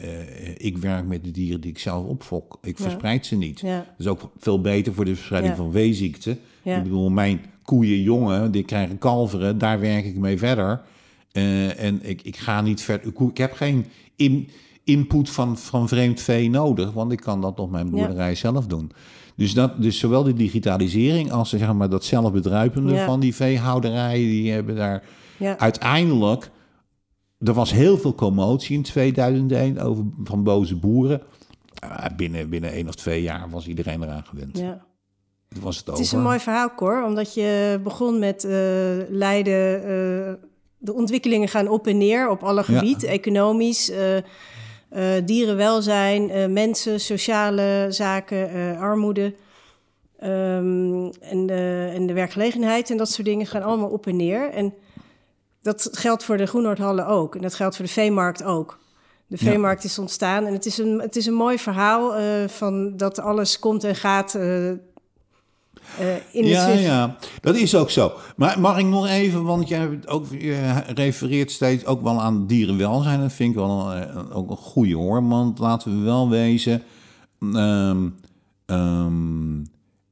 ik werk met de dieren die ik zelf opfok. Ik verspreid ze niet. Dat is ook veel beter voor de verspreiding van weeziekten. Ik bedoel, mijn koeien, jongen, die krijgen kalveren, daar werk ik mee verder. Uh, en ik, ik ga niet verder. Ik heb geen in, input van, van vreemd vee nodig, want ik kan dat op mijn boerderij zelf doen. Dus, dat, dus zowel de digitalisering als zeg maar, dat zelfbedruipende van die veehouderijen, die hebben daar uiteindelijk er was heel veel commotie in 2001 over, van boze boeren. Uh, binnen, binnen één of twee jaar was iedereen eraan gewend. Ja. Was het, het is een mooi verhaal, Cor, omdat je begon met uh, Leiden. Uh, de ontwikkelingen gaan op en neer op alle gebieden, economisch, dierenwelzijn, mensen, sociale zaken, armoede. Um, en, de, en de werkgelegenheid en dat soort dingen gaan allemaal op en neer. En dat geldt voor de Groenhoordhallen ook. En dat geldt voor de veemarkt ook. De veemarkt is ontstaan en het is een, het is een mooi verhaal uh, van dat alles komt en gaat. Uh, uh, in ja, ja, dat is ook zo. Maar mag ik nog even, want jij ook, je refereert steeds ook wel aan dierenwelzijn. Dat vind ik wel een, ook een goede hoor. Want laten we wel wezen. Um, um,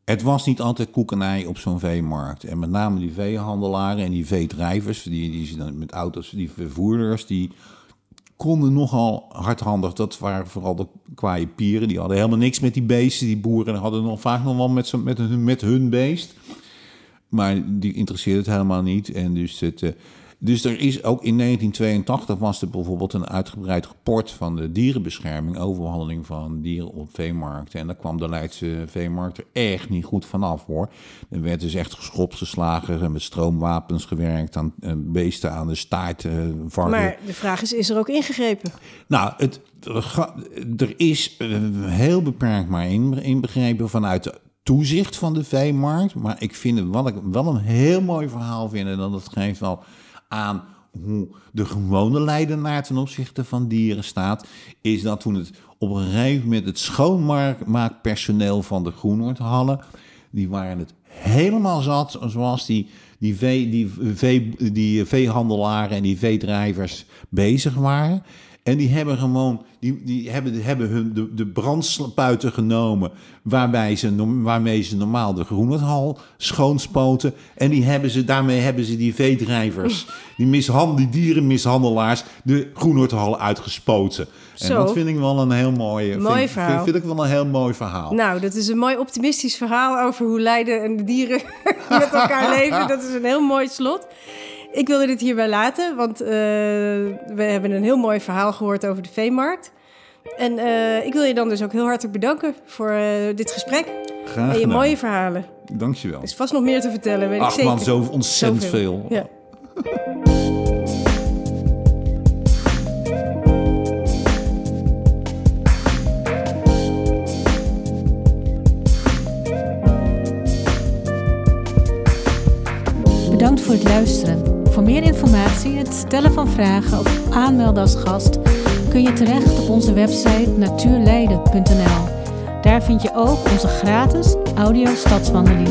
het was niet altijd koekenij op zo'n veemarkt. En met name die veehandelaren en die veedrijvers, die, die met auto's, die vervoerders, die, konden nogal hardhandig. Dat waren vooral de kwaaie pieren. Die hadden helemaal niks met die beesten. Die boeren hadden nog vaak nog wel met, met, hun, met hun beest. Maar die interesseerde het helemaal niet. En dus het... Uh, dus er is ook in 1982 was er bijvoorbeeld een uitgebreid rapport van de dierenbescherming over behandeling van dieren op veemarkten. En daar kwam de Leidse veemarkt er echt niet goed vanaf hoor. Er werd dus echt geschopt, geslagen en met stroomwapens gewerkt aan uh, beesten aan de staart. Uh, varken. Maar de vraag is, is er ook ingegrepen? Nou, het, er is uh, heel beperkt maar inbegrepen vanuit de toezicht van de veemarkt. Maar ik vind het wat ik wel een heel mooi verhaal vind. En dat geeft wel aan hoe de gewone leidenaar ten opzichte van dieren staat, is dat toen het op een gegeven moment het schoonmaakpersoneel van de Groenhoordhallen, die waren het helemaal zat, zoals die, die, vee, die, vee, die veehandelaren en die veedrijvers bezig waren. En die hebben gewoon, die, die hebben, hebben hun de, de brandspuiten genomen waarbij ze, waarmee ze normaal de groenhal schoonspoten. En die hebben ze, daarmee hebben ze die veedrijvers, die, mishandel, die dierenmishandelaars, de groenhal uitgespoten. En dat vind ik wel een heel mooi, mooi vind, verhaal. Vind, ik wel een heel mooi verhaal. Nou, dat is een mooi optimistisch verhaal over hoe Leiden en de dieren met elkaar leven. Dat is een heel mooi slot. Ik wilde dit hierbij laten, want uh, we hebben een heel mooi verhaal gehoord over de veemarkt. En uh, ik wil je dan dus ook heel hartelijk bedanken voor uh, dit gesprek. Graag en je mooie verhalen. Dankjewel. Er is vast nog meer te vertellen, weet Ach ik zeker. man, zo ontzettend Zoveel. veel. Ja. Bedankt voor het luisteren. Voor meer informatie, het stellen van vragen of aanmelden als gast kun je terecht op onze website natuurleiden.nl. Daar vind je ook onze gratis audio stadswandeling.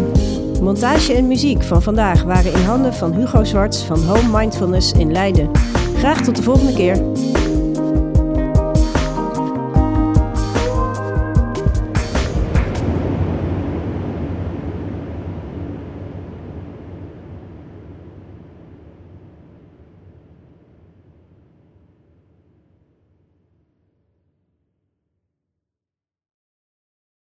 Montage en muziek van vandaag waren in handen van Hugo Zwarts van Home Mindfulness in Leiden. Graag tot de volgende keer.